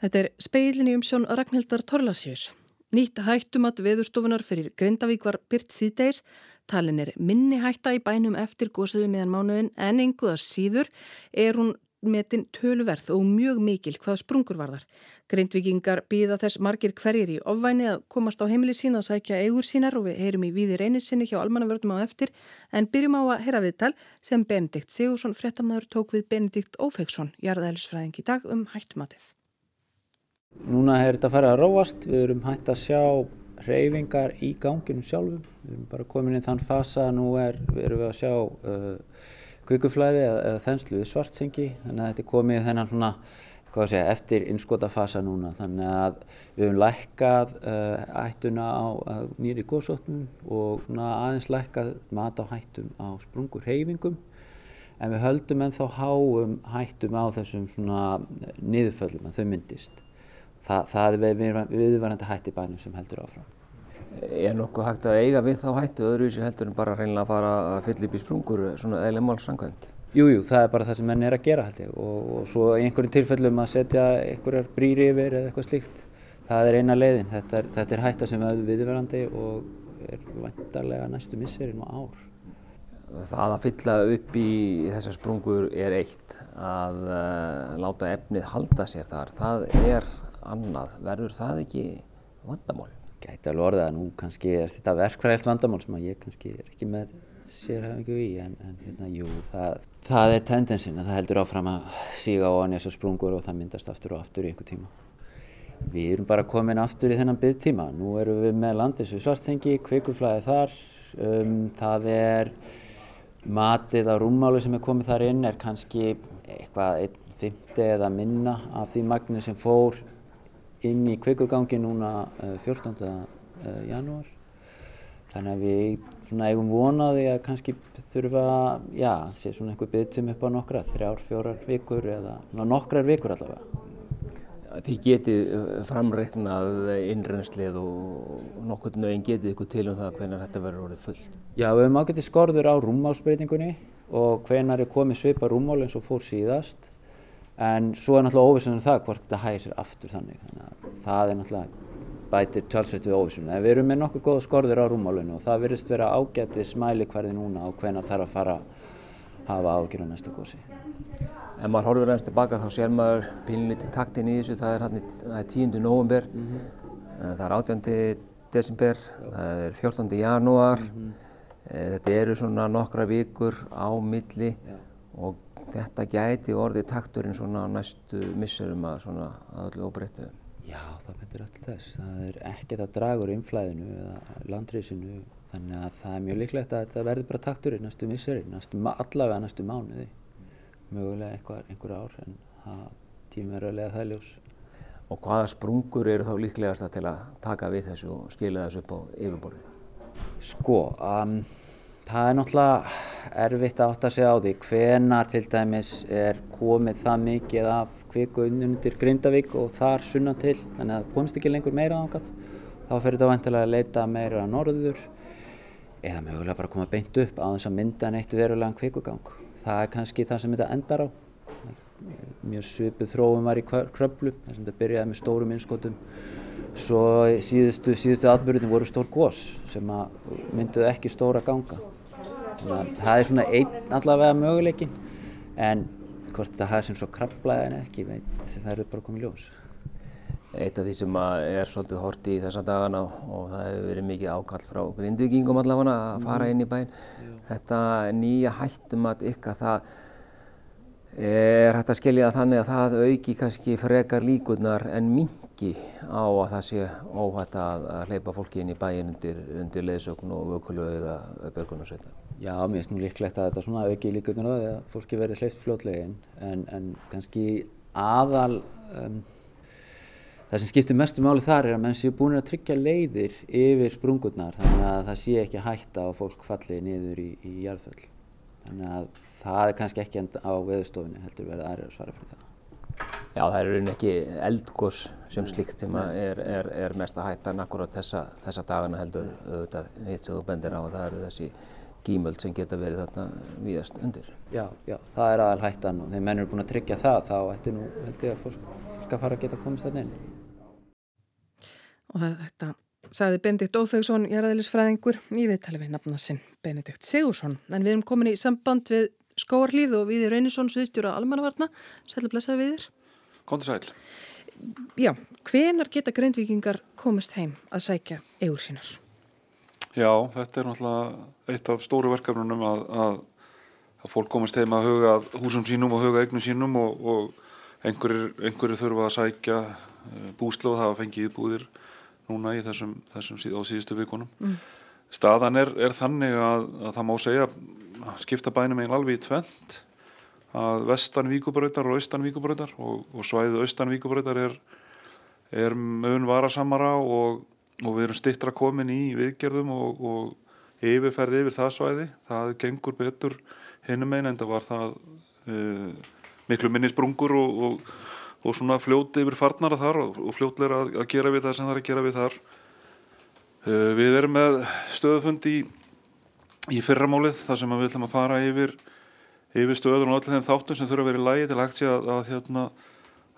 Þetta er speilin í umsjón Ragnhildar Torlasjós. Nýtt hættumat veðurstofunar fyrir Grindavík var byrt síðdeis. Talin er minni hætta í bænum eftir góðsöðu meðan mánuðin en einhverja síður er hún metin töluverð og mjög mikil hvað sprungur varðar. Grindvikingar býða þess margir hverjir í ofvæni að komast á heimili sín að sækja eigur sínar og við heyrum í viði reynisinni hjá almannavörnum á eftir en byrjum á að heyra viðtal sem Benedikt Sigursson frettamæður tók við Benedikt Ófeksson, jarðæðlisfræðing í dag um hættumatið. Núna er þetta fara að róast, við erum hægt að sjá hreyfingar í ganginum sjálfum, við erum bara komin í þann fasa að nú er, erum við að sjá uh, kvikuflæði eða, eða þenslu við svartsengi, þannig að þetta er komið þennan svona, segja, eftir innskotafasa núna, þannig að við höfum lækkað uh, hættuna á nýri góðsóttum og aðeins lækkað mat á hættum á sprungur hreyfingum en við höldum ennþá háum hættum á þessum niðurföllum að þau myndist það, það er viðvarandi hætti bænum sem heldur áfram. Er nokkuð hægt að eiga við þá hættu öðruvísi heldur en bara reynilega að fara að fylla upp í sprungur svona eðlega málsangvæmt? Jújú, það er bara það sem menn er að gera held ég og, og svo einhverjum tilfellum að setja einhverjar brýri yfir eða eitthvað slíkt. Það er eina leiðin. Þetta er, þetta er hætta sem er viðvarandi og er vantarlega næstu misserinn og ár. Það að fylla upp í þessar sprungur er eitt. Að uh, láta efnið halda sér þar, það er annað, verður það ekki vandamál? Gæti alveg orðið að nú kannski er þetta verkfræðilt vandamál sem ég kannski er ekki með sérhæfingu í en, en hérna, jú, það, það er tendensin að það heldur áfram að síga á hann eins og sprungur og það myndast aftur og aftur í einhver tíma. Við erum bara komin aftur í þennan byggtíma. Nú erum við með landins við svartsengi, kvikuflæði þar, um, það er matið á rúmmálu sem er komið þar inn er kannski eitthvað einn fymti eða minna af því magnir sem fór inn í kveikugangi núna 14. Eh, eh, janúar. Þannig að við svona eigum vonaði að kannski þurfa, já, því svona einhver byggtum upp á nokkra, þrjár, fjórar vikur eða nokkrar vikur allavega. Þið getið eh, framreiknað innrennslið og nokkur nöginn getið ykkur til um það hvenar þetta verður orðið fullt? Já, við hefum ágættið skorður á rúmmálsbreytingunni og hvenar er komið svipa rúmmál eins og fór síðast en svo er náttúrulega óvissunum það hvort þetta hægir sér aftur þannig þannig að það er náttúrulega bætir tjálsveit við óvissunum en við erum með nokkuð góða skorður á rúmálunum og það virðist vera ágætið smæli hverði núna og hvena þarf að fara að hafa ágjör á næsta gósi En maður horfur aðeins tilbaka þá sér maður pínlítið taktin í þessu það er, er 10. november mm -hmm. það er 18. desember það er 14. janúar mm -hmm. þetta eru svona nokkra vikur á milli Já. og þetta gæti orðið takturinn svona næstu missurum að svona að öllu óbreyttu? Já, það myndir alltaf þess. Það er ekkert að draga úr inflæðinu eða landrísinu þannig að það er mjög líklegt að þetta verður bara takturinn næstu missurin, næstu, allavega næstu mánuði. Mögulega einhver, einhver ár en það tímur er að lega það ljós. Og hvaða sprungur eru þá líklegast til að taka við þessu og skilja þessu upp á yfirborðið? Sko, um, Það er náttúrulega erfitt að átta sig á því hvenar til dæmis er komið það mikið af kviku undir Grindavík og þar sunna til þannig að það komist ekki lengur meira ángað þá fer þetta vantilega að leita meira að norður eða mögulega bara koma beint upp á þess að mynda neitt verulegan kvikugang. Það er kannski það sem þetta endar á. Mjög svipið þróum var í kröflu þar sem þetta byrjaði með stórum innskotum svo síðustu, síðustu atbyrjunum voru stór gós sem mynduði ekki stóra ganga það er svona einn allavega möguleikin en hvort þetta hafa sem svo krablaði en ekki veit, það verður bara komið ljós. Eitt af því sem er svolítið horti í þessa dagana og það hefur verið mikið ákall frá grindvíkingum allavega að fara inn í mm. þetta nýja hættum að ykkar það er hægt að skilja þannig að það auki kannski frekar líkurnar en mingi á að það sé óhætt að hleypa fólki inn í bæin undir, undir leðsögn og vökulögu eða börgunarsveita Já, mér finnst nú líklegt að þetta svona auki líkurnar á því að fólki verði hleypt fljótlegin en, en kannski aðal um, það sem skiptir mestu máli þar er að menn séu búin að tryggja leiðir yfir sprungurnar þannig að það sé ekki hætta á fólk fallið niður í, í jarðföll. Þannig að það er kannski ekki á veðustofinni heldur verið aðra að svara fyrir það Já, það eru ekki eldgós sem slikt sem er, er, er mest að hætta nakkurat þessa, þessa dagana heldur auðvitað hitt sem þú bendir á að það eru þessi gímöld sem geta verið þarna víðast undir. Já, já, það er aðal hættan og þegar menn eru búin að tryggja það þá ætti nú held ég að fólk fólk að fara að geta komist þarna inn. Og þetta sagði Benedikt Ófegsson, jæraðilisfræðingur í viðtali við nafna sinn Benedikt Sigursson. En við erum komin í samband við Skóarlíð og Viði Reynisson, sviðstjóra Almannavarna. Sælu blessaði viðir. Kondur sæl. Já, hvenar geta greindvikingar komist heim að sækja eigur sínar? Já, þetta er náttúrulega eitt af stóru verkefnunum að, að, að fólk komist heim að huga húsum sínum og huga eignum sínum og, og einhverjir, einhverjir þurfa að sækja eh, búslóð, það hafa fengið íbúðir núna í þessum, þessum síð, á síðustu vikunum. Mm. Staðan er, er þannig að, að það má segja skipta bænum einn alveg í tvent að vestan víkubröytar og austan víkubröytar og, og svæðið austan víkubröytar er, er mun varasamara og, og við erum stittra komin í viðgerðum og, og yfirferði yfir það svæði. Það gengur betur hinnum einn en það var það uh, miklu minni sprungur og svona fljóti yfir farnara þar og fljótleira að, að gera við það sem það er að gera við þar. Uh, við erum með stöðufund í, í fyrramálið þar sem við ætlum að fara yfir yfir stöður og allir þeim þáttum sem þurfa að vera í lægi til að hægt sé að, að, hérna,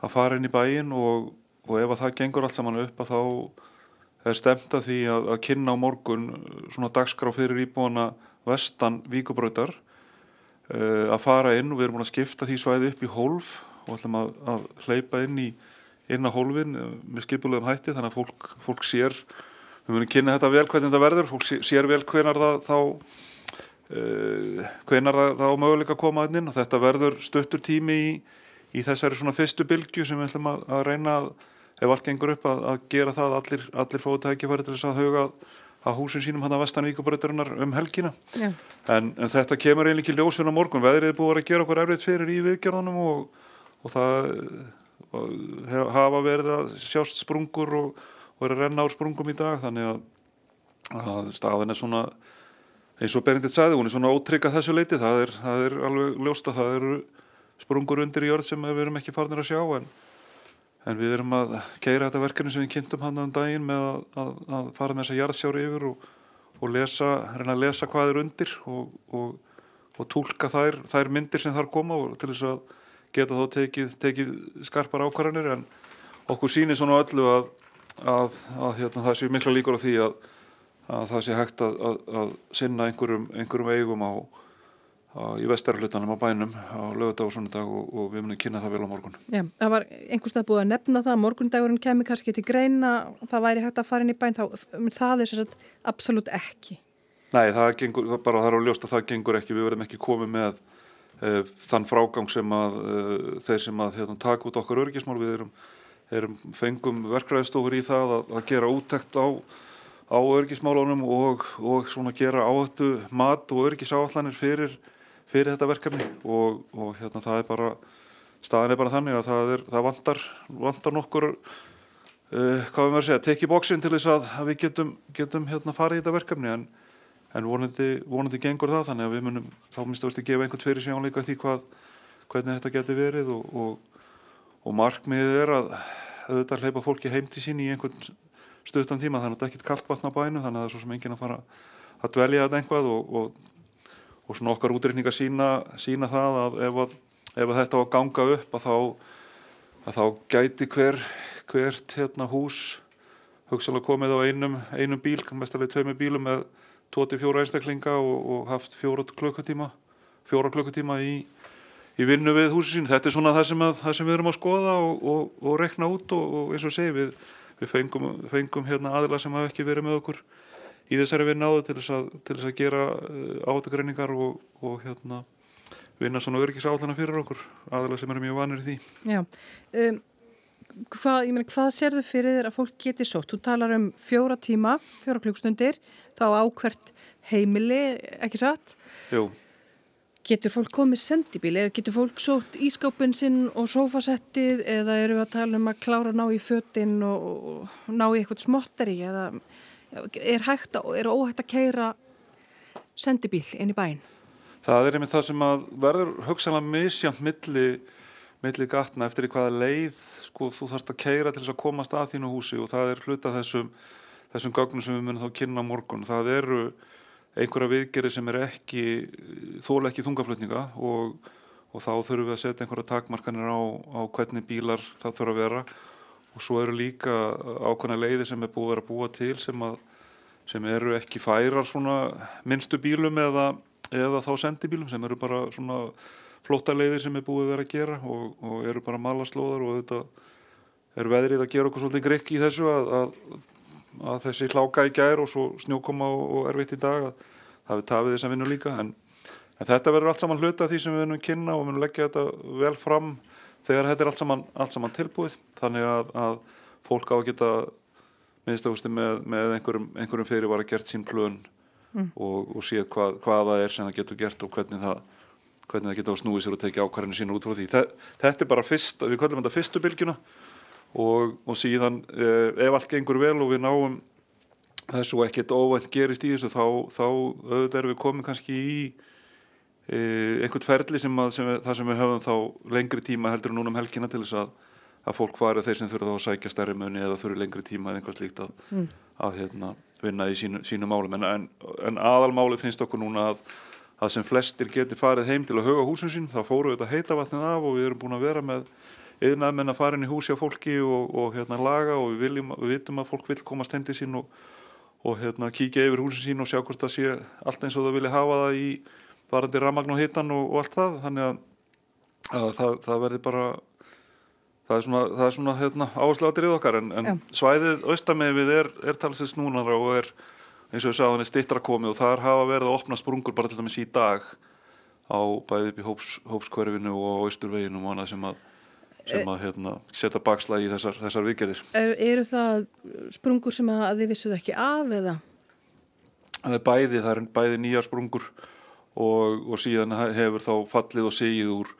að fara inn í bæin og, og ef að það gengur allt saman upp að þá er stemt að því að, að kynna á morgun svona dagskrá fyrir íbúana vestan víkubröytar uh, að fara inn. Og við erum búin að skipta því svæði upp í hólf og ætlum að, hleypa inn í inn á hólfin uh, með skipulegum hætti þannig að fólk, fólk sér. Við munum kynna þetta vel hvernig þetta verður fólk sér vel hvernar það þá hvenar það, það á möguleika að koma inn? Og þetta verður stuttur tími í, í þessari svona fyrstu bylgu sem við ætlum að, að reyna að, ef allt gengur upp að, að gera það allir, allir fóðu tækifæri til þess að huga að húsin sínum hann að Vestanvíkubröðurinnar um helgina. En, en þetta kemur einlega ekki ljósun á morgun. Veðrið er búið að gera okkur erfitt fyrir í viðgerðunum og, og það og hafa verið að sjást sprungur og, og er að renna á sprungum í dag. Þannig að, að staðin er svona eins og Benedikt sagði, hún er svona ótrygg að þessu leiti, það er, það er alveg ljósta, það eru sprungur undir í jörð sem við erum ekki farnir að sjá en, en við erum að keira þetta verkefni sem við kynntum hann um daginn með að, að, að fara með þessa jarðsjári yfir og, og lesa, reyna að lesa hvað er undir og, og, og tólka þær, þær myndir sem þar koma og til þess að geta þá tekið, tekið skarpar ákvarðanir. En okkur sýnir svona öllu að, að hérna, það séu mikla líkur á því að að það sé hægt að, að, að sinna einhverjum, einhverjum eigum á, á, í vestarlutanum á bænum á lögudag og svona dag og, og við munum kynna það vel á morgun. Já, það var einhverstað búið að nefna það, morgundagurinn kemur kannski til greina það væri hægt að fara inn í bæn, þá, það er sérstaklega absolutt ekki. Nei, það gengur, það bara þarf að ljósta að það gengur ekki, við verðum ekki komið með uh, þann frágang sem að uh, þeir sem að hérna, taka út okkar örgismál, við erum, erum fengum verkræðstofur í það að, að gera úttekt á á örgismálunum og, og svona gera áhættu mat og örgisáallanir fyrir, fyrir þetta verkefni. Og, og hérna það er bara staðin er bara þannig að það, er, það vantar, vantar nokkur uh, hvað við verðum að segja, teki bóksinn til þess að, að við getum, getum hérna farið í þetta verkefni. En, en vonandi, vonandi gengur það þannig að við munum þá minnst að gefa einhvern fyrir sjónleika því hvað, hvernig þetta getur verið og, og markmiðið er að auðvitað hleypa fólki heim til sín í einhvern stuttan tíma þannig að þetta er ekkit kallt vatn á bænu þannig að það er svo sem enginn að fara að dvelja þetta einhvað og, og, og svona okkar útreikninga sína, sína það að ef, að ef þetta á að ganga upp að þá, að þá gæti hver, hvert hérna, hús hugsalega komið á einum, einum bíl, mestarlega tveimur bílum með 24 einstaklinga og, og haft fjóra klukkutíma fjóra klukkutíma í, í vinnu við húsi sín. Þetta er svona það sem, að, það sem við erum að skoða og rekna út og eins og segi við við fengum, fengum hérna aðila sem hafa ekki verið með okkur í þessari vinna áður til þess að, til þess að gera uh, áhættugreiningar og, og hérna vinna svona örgisállana fyrir okkur aðila sem eru mjög vanir í því Já, um, hvað, meina, hvað sérðu fyrir þér að fólk geti sótt? Þú talar um fjóra tíma, fjóra klukkstundir þá ákvert heimili, ekki satt? Jú Getur fólk komið sendibíl eða getur fólk sótt ískápin sinn og sofasettið eða eru við að tala um að klára ná í fötinn og, ná í eitthvað smotteri eða er, hægt að, er óhægt að keira sendibíl inn í bæin? Það er einmitt það sem að verður hugsanlega misjamt milli, milli gatna eftir í hvaða leið sko þú þarfst að keira til þess að komast að þínu húsi og það er hluta þessum, þessum gögnum sem við munum þá kynna morgun. Það eru einhverja viðgerði sem er ekki þóla ekki þungaflutninga og, og þá þurfum við að setja einhverja takmarkanir á, á hvernig bílar það þurfa að vera. Og svo eru líka ákveðna leiði sem er búið að vera búa til sem, að, sem eru ekki færar svona minnstu bílum eða, eða þá sendibílum sem eru bara svona flótta leiðir sem er búið að vera að gera og, og eru bara malaslóðar og þetta er veðrið að gera okkur svolítið grikk í þessu að, að, að þessi hláka í gær og svo snjókoma og, og erfitt í dag að það við tafið þess að vinna líka en, en þetta verður allt saman hluta því sem við vunum kynna og við vunum leggja þetta vel fram þegar þetta er allt saman, allt saman tilbúið þannig að, að fólk á að geta minnstakusti með, með einhverjum, einhverjum fyrir var að gert sín plön mm. og, og séð hvað, hvað það er sem það getur gert og hvernig það hvernig það geta á snúið sér og tekið ákvarðinu sín út frá því. Þetta er bara fyrst, við kallum þetta fyrstu bylgjuna og, og síðan eh, ef allt gengur vel og við náum þessu og ekkert óvænt gerist í þessu þá, þá auðvitað erum við komið kannski í e, einhvert ferli sem að, sem við, það sem við höfum þá lengri tíma heldur núna um helgina til þess að, að fólk farið þeir sem þurfa þá að sækja stærri möni eða þurfi lengri tíma eða einhvað slíkt að, mm. að hérna, vinna í sínu, sínu málum en, en, en aðalmáli finnst okkur núna að að sem flestir geti farið heim til að huga húsin sín, þá fóru við þetta heita vatnið af og við erum búin að vera með yðnaðmenn að fara inn í húsi á fólki og, og hérna laga og við, viljum, við vitum að fólk vil komast heim til sín og, og hérna kíkja yfir húsin sín og sjá hvort það sé allt eins og það vilja hafa það í varandi ramagn og hitan og, og allt það. Þannig að, að það, það verði bara það er svona, það er svona hérna, áherslu átrið okkar. En, en svæðið austamið við er, er talsins núnara og er eins og við sáðum, stittra komið og þar hafa verið að opna sprungur bara til dæmis í dag á bæðið upp í hóps, hópskverfinu og á austurveginu og annað sem að, sem að hérna, setja bakslag í þessar, þessar viðgerðir. Er, eru það sprungur sem að þið vissuð ekki af eða? Það er bæði, það er bæði nýjar sprungur og, og síðan hefur þá fallið og segið úr,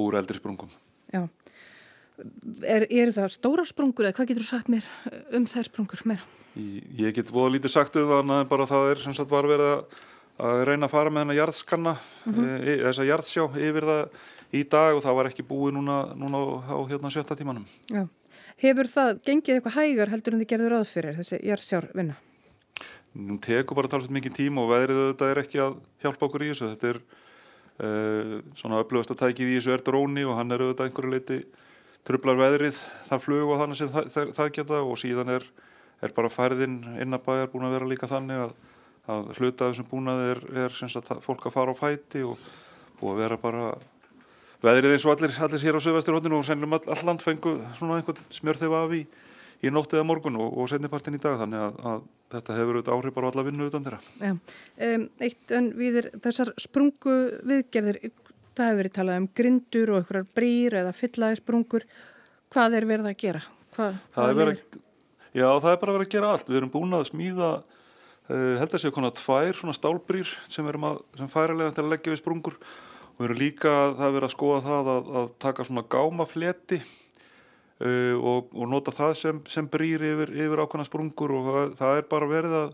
úr eldri sprungum. Já. Er, er það stóra sprungur eða hvað getur þú sagt mér um þær sprungur meira? Ég get voða lítið sagt um það en bara það er sem sagt var verið að, að reyna að fara með hennar jarðskanna mm -hmm. e, þess að jarðsjá yfir það í dag og það var ekki búið núna, núna á hérna sjötta tímanum Já. Hefur það gengið eitthvað hægar heldur en þið gerður ráð fyrir þessi jarðsjár vinna? Nú tekur bara talsveit mikið tíma og veðrið þetta er ekki að hjálpa okkur í þessu þetta er uh, svona upplöfast að tækið í þessu er dróni og hann er auðvitað einhverju leiti trublar veðrið, það flug og þannig sem það, það, það geta og síðan er er bara færðin innabæjar búin að vera líka þannig að, að hluta þessum búnaði er, er sagt, fólk að fara á fæti og búið að vera bara veðrið eins og allir, allir sér á sögvesturhóttinu og sennilegum all, alland fengu svona einhvern smjörð þegar við í, í nóttið að morgun og, og sennipartin í dag þannig að, að þetta hefur auðvitað áhrif bara á alla vinnu utan þeirra. Já, um, eitt en við þessar sprungu viðgerðir, það hefur verið talað um grindur og einhverjar brýr eða fyllaði sprungur, hvað er verið að gera? Hvað, það er verið Já, það er bara verið að gera allt. Við erum búin að smíða, uh, held að séu konar tvær svona stálbrýr sem, sem færilega til að leggja við sprungur við erum líka, það er verið að skoða það að, að taka svona gámafleti uh, og, og nota það sem, sem brýr yfir, yfir ákvæmna sprungur og það, það er bara verið að,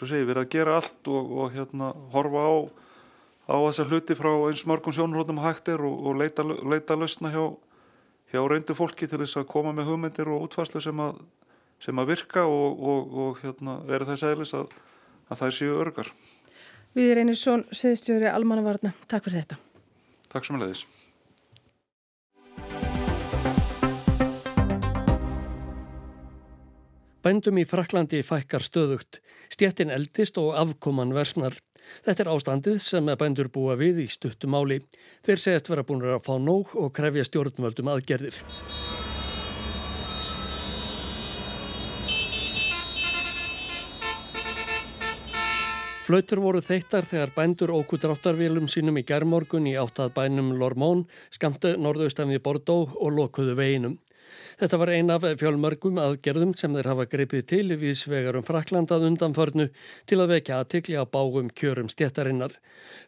segi, verið að gera allt og, og hérna horfa á, á þessa hluti frá eins mörgum sjónurhóttum hægt er og, og leita, leita lausna hjá, hjá reyndu fólki til þess að koma með hugmyndir og útfærslu sem að sem að virka og, hérna, verður þess aðlis að, að það séu örgar. Við einnig svon seðstjóri Almannavarna. Takk fyrir þetta. Takk sem að leiðis. Bændum í Fraklandi fækkar stöðugt, stjettin eldist og afkoman versnar. Þetta er ástandið sem bændur búa við í stuttumáli. Þeir segast vera búin að fá nóg og krefja stjórnvöldum aðgerðir. Flautur voru þeittar þegar bændur óku dráttarvélum sínum í gerðmorgun í áttað bænum Lormón, skamtu norðaustan við Bordeaux og lokuðu veginum. Þetta var ein af fjölmörgum aðgerðum sem þeir hafa greipið til við svegarum Fraklandað undanförnu til að vekja aðtikli á bágum kjörum stjættarinnar.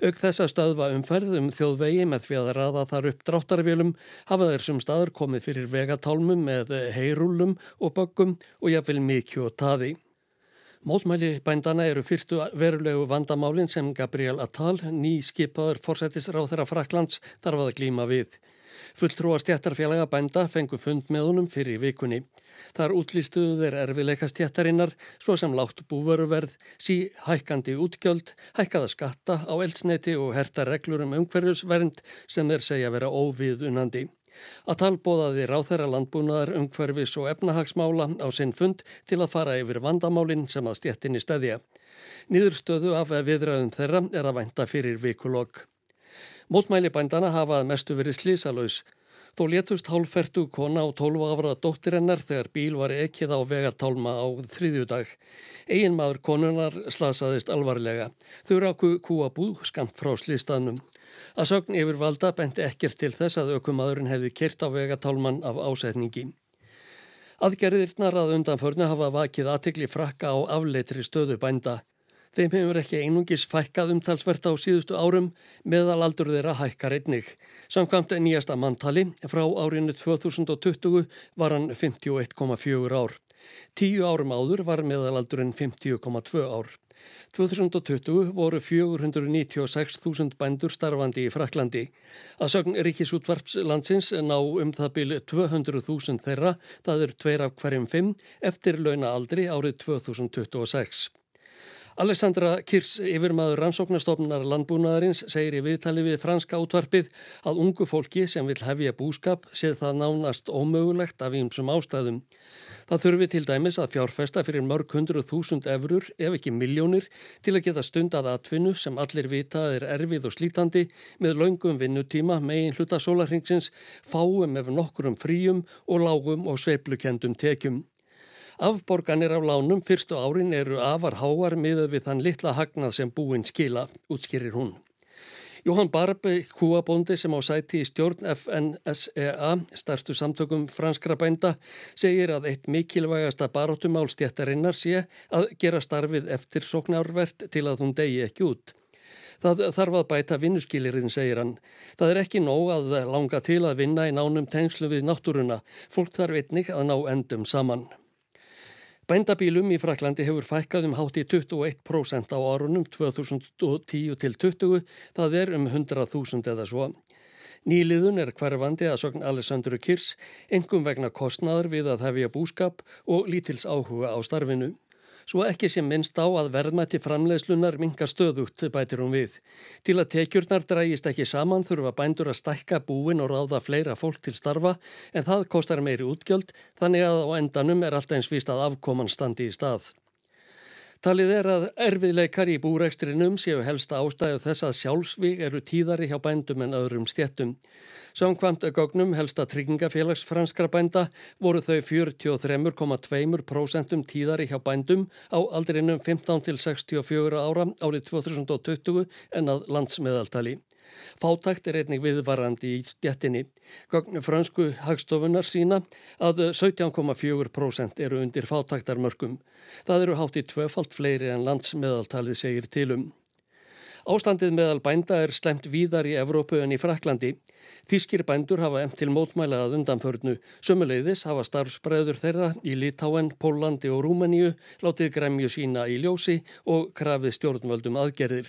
Auk þess að stöðva umferð um þjóðvegi með því að raða þar upp dráttarvélum hafa þeir sem staður komið fyrir vegatálmum með heyrúlum og böggum og jáfnvel mikið og taði. Mótmæli bændana eru fyrstu verulegu vandamálinn sem Gabriel Attal, ný skipaður forsættisráð þeirra Fraklands, þarf að glíma við. Fulltrúar stjættarfélaga bænda fengu fund með honum fyrir vikunni. Þar útlýstuðu þeir erfileika stjættarinnar svo sem látt búveruverð, sí hækkandi útgjöld, hækkaða skatta á eldsneiti og herta reglur um umhverjusvernd sem þeir segja vera óviðunandi. Að talbóðaði ráþæra landbúnaðar umhverfis og efnahagsmála á sinn fund til að fara yfir vandamálinn sem að stjettinni stæðja. Nýðurstöðu af viðræðum þeirra er að vænta fyrir vikulokk. Mótmæli bændana hafað mestu verið slísalauðs. Þó létust hálfertu kona á 12 ára dóttirennar þegar bíl var ekkið á vegartálma á þriðjudag. Egin maður konunar slasaðist alvarlega. Þau ráku kúabú skamt frá slístaðnum. Að sögn yfirvalda benti ekkert til þess að aukumadurinn hefði kyrt á vegartálman af ásetningi. Aðgerðirnar að undanförnu hafa vakið aðtikli frakka á afleitri stöðu bænda. Þeim hefur ekki einungis fækkað umtalsvert á síðustu árum meðalaldur þeirra hækkar einnig. Samkvæmt nýjasta manntali frá árinu 2020 var hann 51,4 ár. Tíu árum áður var meðalaldurinn 50,2 ár. 2020 voru 496.000 bændur starfandi í Fraklandi. Að sögn Ríkisútvarpslandsins ná um það byrju 200.000 þeirra, það er tveir af hverjum fimm, eftir launa aldri árið 2026. Alessandra Kirs, yfirmaður rannsóknastofnunar landbúnaðarins, segir í viðtali við franska útvarpið að ungu fólki sem vil hefja búskap séð það nánast ómögulegt af einsum ástæðum. Það þurfi til dæmis að fjárfesta fyrir mörg hundru þúsund efurur, ef ekki miljónir, til að geta stundað atvinnu sem allir vita er erfið og slítandi með laungum vinnutíma megin hluta sólarhengsins, fáum ef nokkurum fríum og lágum og sveiplukendum tekjum. Afborganir af lánum fyrstu árin eru afar háar miðað við þann litla hagnað sem búin skila, útskýrir hún. Jóhann Barbe, húabóndi sem á sæti í stjórn FNSEA, starstu samtökum franskra bænda, segir að eitt mikilvægasta baróttumál stjættarinnar sé að gera starfið eftir sóknárvert til að hún degi ekki út. Það þarf að bæta vinnuskilirinn, segir hann. Það er ekki nóg að langa til að vinna í nánum tengslu við náttúruna. Fólk þarf einnig að ná endum saman. Bændabílum í Fraklandi hefur fækkað um hátt í 21% á árunum 2010 til 20, það er um 100.000 eða svo. Nýliðun er hverfandi að sogn Alessandru Kirs, engum vegna kostnaður við að hefja búskap og lítils áhuga á starfinu. Svo ekki sem minnst á að verðmætti framleiðslunar mingar stöðugt, bætir hún við. Til að tekjurnar drægist ekki saman þurfa bændur að stækka búin og ráða fleira fólk til starfa en það kostar meiri útgjöld þannig að á endanum er alltaf eins víst að afkoman standi í stað. Talið er að erfiðleikar í búrekstrinum séu helsta ástæðu þess að sjálfsvík eru tíðari hjá bændum en öðrum stjettum. Samkvæmt gögnum helsta tryggingafélags franskra bænda voru þau 43,2% tíðari hjá bændum á aldrinum 15 til 64 ára árið 2020 en að landsmeðaltali. Fátækt er einnig viðvarandi í stjettinni. Gögn fransku hagstofunar sína að 17,4% eru undir fátæktarmörkum. Það eru hátt í tvöfalt fleiri en landsmeðaltalið segir tilum. Ástandið meðal bænda er slemt víðar í Evrópu en í Fraklandi. Þískir bændur hafa emt til mótmælað undanförnu. Sömuleiðis hafa starfsbreður þeirra í Litáen, Pólandi og Rúmeníu látið gremju sína í ljósi og krafið stjórnvöldum aðgerðir.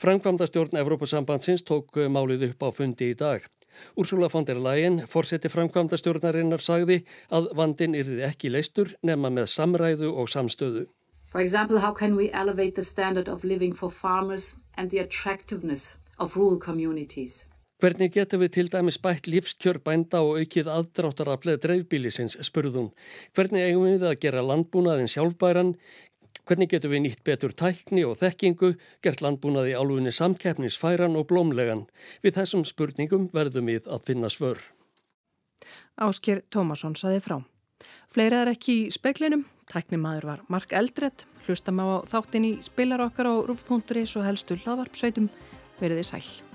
Frankvamda stjórn Evrópusambandsins tók málið upp á fundi í dag. Úrsula von der Leyen, fórseti framkvamda stjórnarinnar, sagði að vandin yrði ekki leistur nema með samræðu og samstöðu. For example, how can we elevate the standard of living for farmers and the attractiveness of rural communities? Hvernig getur við til dæmis bætt lífskjör bænda og aukið aðdráttarafleð dreifbílisins, spurðum. Hvernig eigum við að gera landbúnaðin sjálfbæran? Hvernig getur við nýtt betur tækni og þekkingu, gert landbúnaði álfunni samkeppnisfæran og blómlegan? Við þessum spurningum verðum við að finna svör. Ásker Tómasson saði frá. Fleira er ekki í speklinum. Tæknimaður var Mark Eldredd. Hlustam á þáttin í spilar okkar á rúf.is og helstu hlaðvarpsveitum. Verðið sæl.